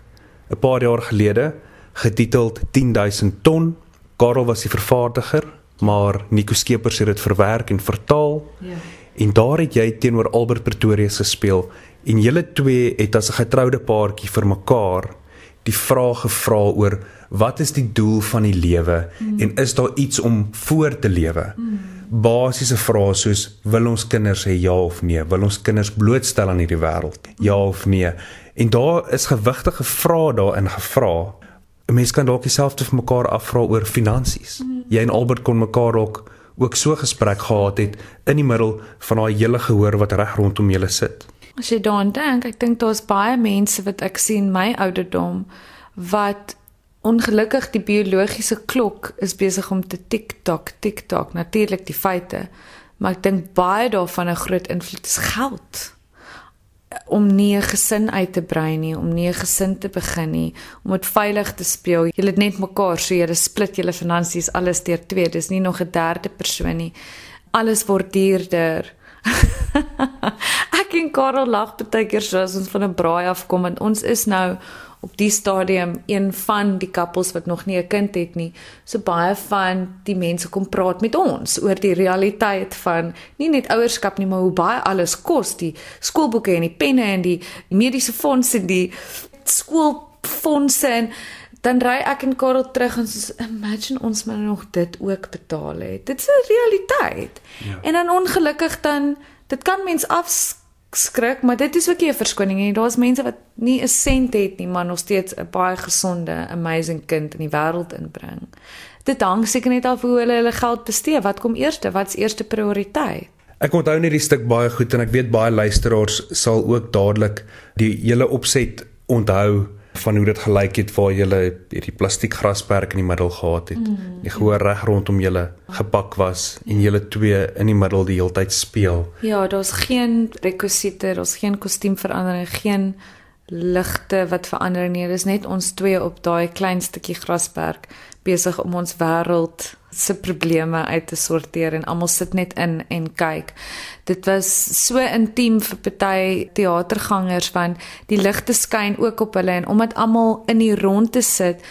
'n paar jaar gelede getiteld 10000 ton Karel was die vervaardiger, maar Nico Skeepers het dit verwerk en vertaal. Ja. En daar het jy teenoor Albert Pretorius gespeel en julle twee het as 'n getroude paartjie vir mekaar die vraag gevra oor wat is die doel van die lewe mm. en is daar iets om voor te lewe? Mm. Basiese vrae soos wil ons kinders hê ja of nee? Wil ons kinders blootstel aan hierdie wêreld? Ja of nee? En daar is gewigtige vrae daarin gevra 'n mens kan dalk dieselfde vir mekaar afvra oor finansies. Mm. Jy en Albert kon mekaar ook ook so gesprek gehad het in die middel van daai hele gehoor wat reg rondom julle sit. As jy daaraan dink, ek dink daar's baie mense wat ek sien my ouderdom wat ongelukkig die biologiese klok is besig om te tik-tak, tik-tak, natuurlik die feite, maar ek dink baie daarvan 'n groot invloed is geld om nie 'n gesin uit te brei nie, om nie 'n gesin te begin nie, om dit veilig te speel. Jy het net mekaar, so jy split julle finansies alles deur twee. Dis nie nog 'n derde persoon nie. Alles word duurder. Ek en Karel lag baie keer so as ons van 'n braai afkom en ons is nou op die stadium een van die koppels wat nog nie 'n kind het nie. So baie van die mense kom praat met ons oor die realiteit van nie net ouerskap nie, maar hoe baie alles kos, die skoolboeke en die penne en die mediese fondse, die skoolfondse en dan ry ek en Karel terug en so imagine ons moet nog dit ook betaal het. Dit is 'n realiteit. Ja. En dan ongelukkig dan dit kan mens af skrik, maar dit is ook nie 'n verskoning nie. Daar's mense wat nie 'n sent het nie, maar nog steeds 'n baie gesonde, amazing kind in die wêreld inbring. Dit hang seker net af hoe hulle hulle geld bestee. Wat kom eers? Wat's eerste prioriteit? Ek onthou net die stuk baie goed en ek weet baie luisteraars sal ook dadelik die hele opset onthou van hoe dit gelyk het waar jy hierdie plastiek grasperk in die middel gehad het. Mm. Die gehoor reg rondom julle gepak was en julle twee in die middel die hele tyd speel. Ja, daar's geen rekwisiete, daar's geen kostuumverandering, geen ligte wat verander nie. Dis net ons twee op daai klein stukkie grasperk besig om ons wêreld se probleme uit te sorteer en almal sit net in en kyk. Dit was so intiem vir party teatergangers want die ligte skyn ook op hulle en omdat almal in die rondte sit,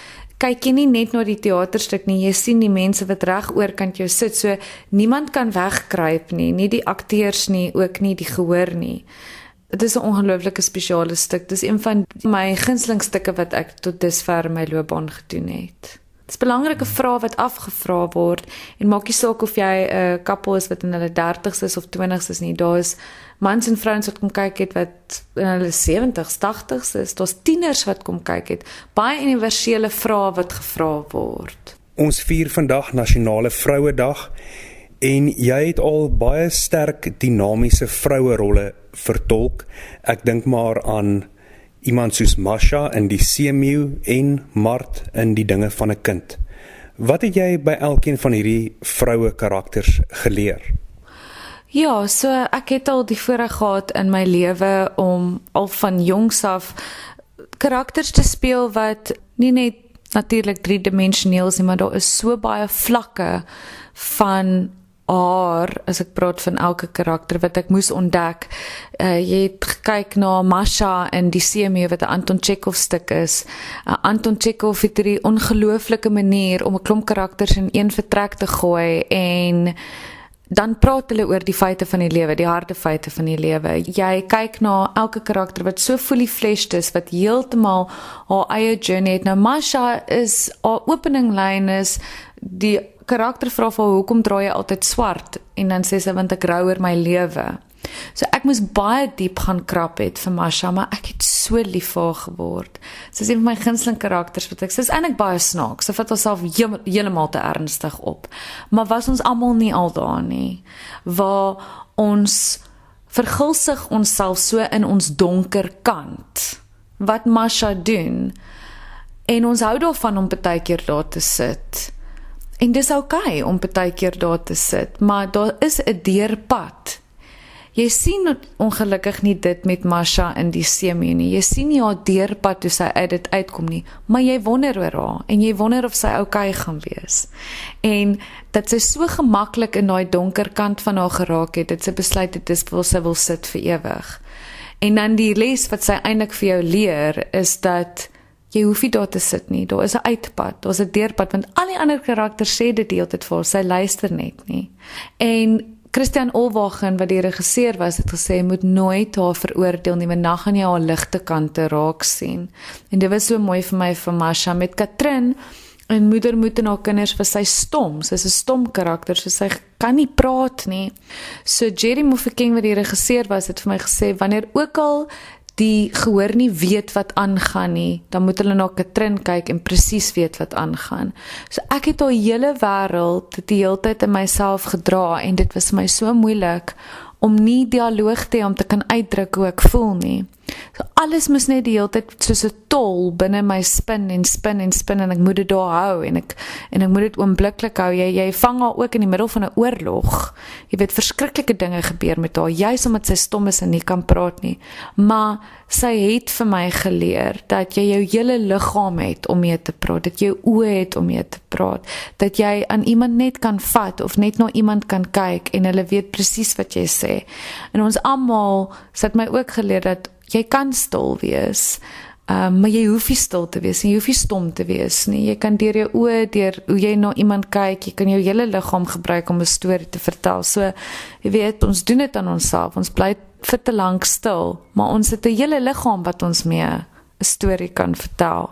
kyk jy nie net na die teaterstuk nie, jy sien die mense wat reg oorkant jou sit. So niemand kan wegkruip nie, nie die akteurs nie, ook nie die gehoor nie. Dit is 'n ongelooflike spesiale stuk. Dis een van my gunsteling stukke wat ek tot dusver in my loopbaan gedoen het. Dis belangrike vrae wat afgevra word en maak nie saak of jy 'n uh, koppel is wat in hulle 30's is of 20's is nie. Daar is mans en vrouens wat kom kyk het wat in hulle 70's, 80's is. Daar's tieners wat kom kyk het. Baie universele vrae wat gevra word. Ons vier vandag nasionale vrouedag en jy het al baie sterk dinamiese vroue rolle vertolk. Ek dink maar aan iemand soos Masha in die Seemeeu en Mart in die dinge van 'n kind. Wat het jy by elkeen van hierdie vroue karakters geleer? Ja, so ek het al die voorreg gehad in my lewe om al van jongs af karakters te speel wat nie net natuurlik driedimensioneel is nie, maar daar is so baie vlakke van haar as ek praat van elke karakter wat ek moes ontdek. Uh jy het gekyk na Masha in die Seemee wat 'n Anton Chekhov stuk is. Uh, Anton Chekhov het hierdie ongelooflike manier om 'n klomp karakters in een vertrek te gooi en dan praat hulle oor die feite van die lewe, die harde feite van die lewe. Jy kyk na elke karakter wat so fully fleshed is wat heeltemal haar eie journey het. Nou Masha is haar opening lyn is die karakter vra vir hoekom draai jy altyd swart en dan sê sy want ek rou oor my lewe. So ek moes baie diep gaan krap het vir Masha, maar ek het so lief vir haar geword. Sy is een van my gunsteling karakters wat ek sê is eintlik baie snaaks. Sy vat haarself heeltemal te ernstig op. Maar was ons almal nie al daar nie waar ons vergulsig onsself so in ons donker kant. Wat Masha doen en ons hou daarvan om baie keer daar te sit. En dis oukei okay om baie keer daar te sit, maar daar is 'n deurpad. Jy sien ongelukkig nie dit met Masha in die seemie nie. Jy sien nie haar deurpad hoe sy uit dit uitkom nie, maar jy wonder oor haar en jy wonder of sy oukei okay gaan wees. En dat sy so gemaklik in daai donker kant van haar geraak het, dit sy besluit het dis wil sy wil sit vir ewig. En dan die les wat sy eintlik vir jou leer is dat jy hoef nie daar te sit nie. Daar is 'n uitpad, daar's 'n deurpad want al die ander karakters sê dit deeltyd vir sy luister net nie. En Christian Olwagen wat die regisseur was, het gesê moet nooit haar veroordeel nie, want dan gaan jy haar ligte kante raak sien. En dit was so mooi vir my vir Masha met Katrin en moeder moet en haar kinders vir sy stom. Sy's 'n stom karakter, so sy kan nie praat nie. So Jerry Mofokeng wat die regisseur was, het vir my gesê wanneer ook al die gehoor nie weet wat aangaan nie, dan moet hulle na Katrin kyk en presies weet wat aangaan. So ek het al hele wêreld die hele tyd in myself gedra en dit was vir my so moeilik om nie dialoog te hê om te kan uitdruk hoe ek voel nie. So alles moes net die hele tyd soos 'n tol binne my spin en spin en spin en ek moet dit daar hou en ek en ek moet dit oombliklik hou. Jy jy vang haar ook in die middel van 'n oorlog. Jy weet verskriklike dinge gebeur met haar juis omdat sy stom is en nie kan praat nie. Maar sy het vir my geleer dat jy jou hele liggaam het om mee te praat, dat jy oë het om mee te praat, dat jy aan iemand net kan vat of net na iemand kan kyk en hulle weet presies wat jy sê. En ons almal het my ook geleer dat jy kan stil wees. Ehm um, maar jy hoef nie stil te wees nie, jy hoef nie stom te wees nie. Jy kan deur jou oë, deur hoe jy na iemand kyk, jy kan jou hele liggaam gebruik om 'n storie te vertel. So jy weet, ons doen dit aan onsself. Ons bly vir te lank stil, maar ons het 'n hele liggaam wat ons mee 'n storie kan vertel.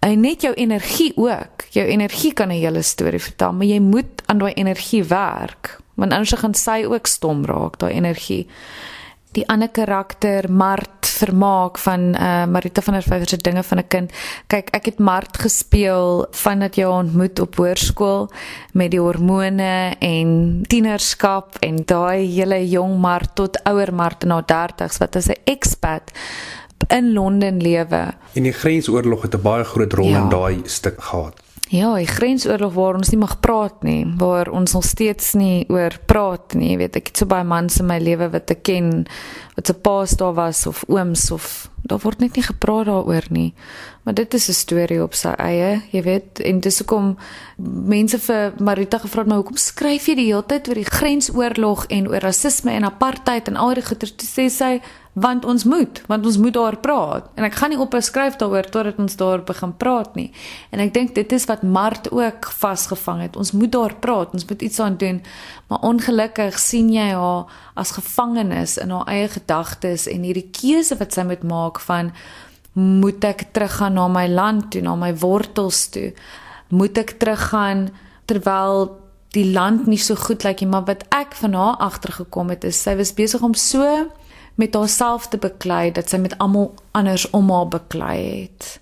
En net jou energie ook. Jou energie kan 'n hele storie vertel, maar jy moet aan daai energie werk, want anders gaan sy ook stom raak, daai energie die ander karakter Mart vermaak van uh Marita van der Vyver se dinge van 'n kind. Kyk, ek het Mart gespeel vandat jy ontmoet op hoërskool met die hormone en tienerskap en daai hele jong Mart tot ouer Mart na 30s wat as 'n expat in Londen lewe. En die grensoorlog het 'n baie groot rol ja. in daai stuk gehad. Ja, die grensoorlog waar ons nie mag praat nie, waar ons nog steeds nie oor praat nie. Jy weet, ek het so baie mans in my lewe wat ek ken wat se paas daar was of ooms of daar word net nie gepraat daaroor nie. Maar dit is 'n storie op sy eie, jy weet, en dis hoekom mense vir Marita gevra het, "Maar hoekom skryf jy die hele tyd oor die grensoorlog en oor rasisme en apartheid en al die goeie?" Toe sê sy, want ons moet want ons moet daar praat en ek gaan nie ophou skryf daaroor totdat ons daar begin praat nie en ek dink dit is wat Mart ook vasgevang het ons moet daar praat ons moet iets aan doen maar ongelukkig sien jy haar as gevangenes in haar eie gedagtes en hierdie keuse wat sy moet maak van moet ek teruggaan na my land toe na my wortels toe Moet ek teruggaan terwyl die land nie so goed lyk nie, maar wat ek van haar agtergekom het is sy was besig om so met haarself te beklei dat sy met almal anders om haar beklei het.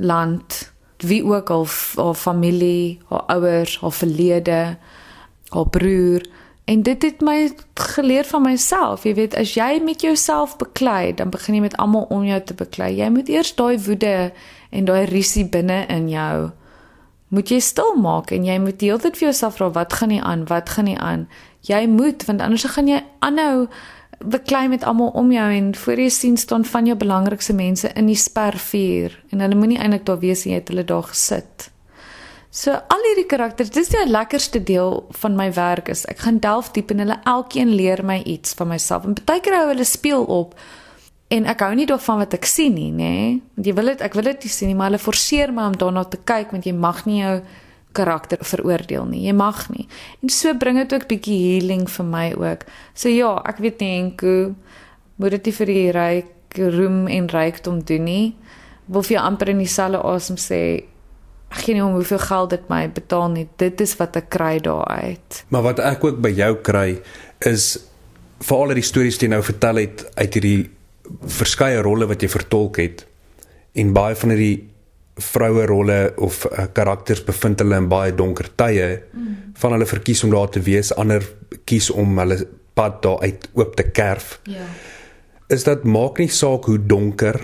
Land, wie ook al haar familie, haar ouers, haar verlede, haar broer en dit het my geleer van myself. Jy weet, as jy met jouself beklei, dan begin jy met almal om jou te beklei. Jy moet eers daai woede en daai risie binne in jou moet jy stil maak en jy moet heeltyd vir jouself vra wat gaan nie aan? Wat gaan nie aan? Jy moet want anders gaan jy aanhou beklei met almal om jou en voor jy sien staan van jou belangrikste mense in die spervuur en hulle moenie eintlik daar wees en jy het hulle daar gesit. So al hierdie karakters, dis die lekkerste deel van my werk is ek gaan delf diep en hulle elkeen leer my iets van myself en baie keer hou hulle speel op en ek hou nie daarvan wat ek sien nie, nê? Want jy wil dit ek wil dit nie sien nie, maar hulle forceer my om daarna te kyk want jy mag nie jou karakter veroordeel nie. Jy mag nie. En so bring dit ook bietjie healing vir my ook. So ja, ek weet nie enko moet dit vir die ryk roem en rykdom doen nie. Wil vir amper in dieselfde asem sê ek gee nie om hoeveel geld dit my betaal nie. Dit is wat ek kry daaruit. Maar wat ek ook by jou kry is vir al die stories wat jy nou vertel het uit hierdie verskeie rolle wat jy vertolk het en baie van hierdie vroue rolle of uh, karakters bevind hulle in baie donker tye mm. van hulle verkies om daar te wees ander kies om hulle pad daar uit oop te kerf. Ja. Is dit maak nie saak hoe donker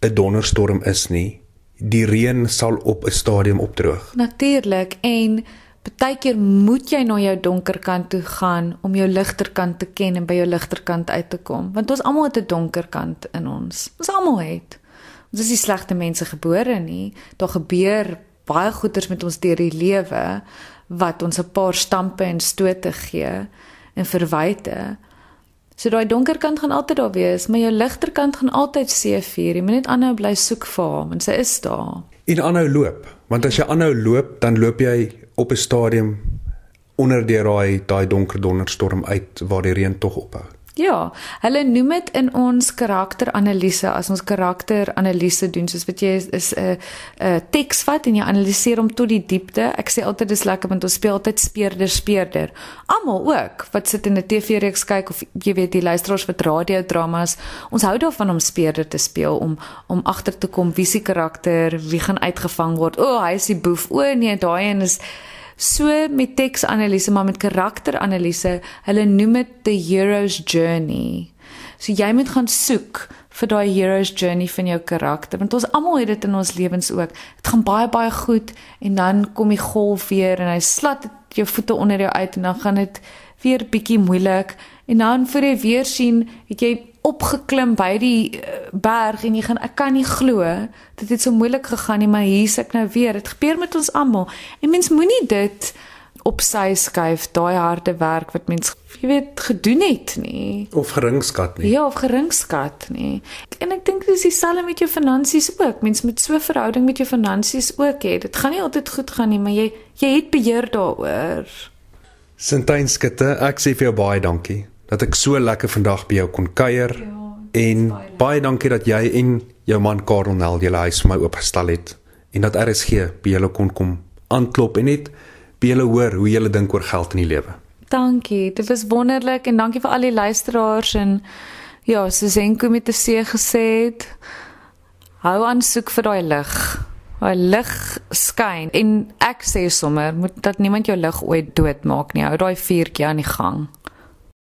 'n donderstorm is nie. Die reën sal op 'n stadium opdroog. Natuurlik en partykeer moet jy na jou donker kant toe gaan om jou ligter kant te ken en by jou ligter kant uit te kom want ons almal het 'n donker kant in ons. Ons almal het. Ons is nie slegte mense gebore nie. Daar gebeur baie goeters met ons deur die lewe wat ons 'n paar stampe en stote gee en verwyte. So daai donker kant gaan altyd daar wees, maar jou ligter kant gaan altyd seëvier. Jy moet net aanhou bly soek vir hom en sy is daar. En aanhou loop, want as jy aanhou loop, dan loop jy op 'n stadium onder deur daai daai donker donderstorm uit waar die reën tog ophou. Ja, hulle noem dit in ons karakteranalise as ons karakteranalise doen soos wat jy is 'n 'n teks vat en jy analiseer hom tot die diepte. Ek sê altyd dis lekker want ons speel altyd speerder speerder. Almal ook wat sit in 'n TV-reeks kyk of jy weet die luisteraars wat radiodramas, ons hou daarvan om speerder te speel om om agter te kom wie se karakter wie gaan uitgevang word. O, oh, hy is die boef. O nee, daai een is So met teksanalise maar met karakteranalise, hulle noem dit the hero's journey. So jy moet gaan soek vir daai hero's journey van jou karakter want ons almal het dit in ons lewens ook. Dit gaan baie baie goed en dan kom die golf weer en hy slat jou voete onder jou uit en dan gaan dit weer bietjie moeilik en dan voor jy weer sien, het jy opgeklim by die uh, berg en jy gaan ek kan nie glo dit het so moeilik gegaan nie maar hier's ek nou weer. Dit gebeur met ons almal. En mens moenie dit op sy skuif daai harde werk wat mens jy weet gedoen het nie. Of geringskat nie. Ja of geringskat nie. En ek dink dis dieselfde met jou finansies ook. Mens moet so verhouding met jou finansies ook hê. Dit gaan nie altyd goed gaan nie maar jy jy het beheer daaroor. Sintyn skitte ek sê vir jou baie dankie dat ek so lekker vandag by jou kon kuier. Ja, en baie, baie dankie dat jy en jou man Karel Nel julle huis vir my oopgestel het en dat RSG by julle kon kom aanklop en net by julle hoor hoe julle dink oor geld in die lewe. Dankie. Dit was wonderlik en dankie vir al die luisteraars en ja, soos Enko met die see gesê het, hou aan soek vir daai lig. Daai lig skyn en ek sê sommer moet dat niemand jou lig ooit doodmaak nie. Hou daai vuurtjie aan die gang.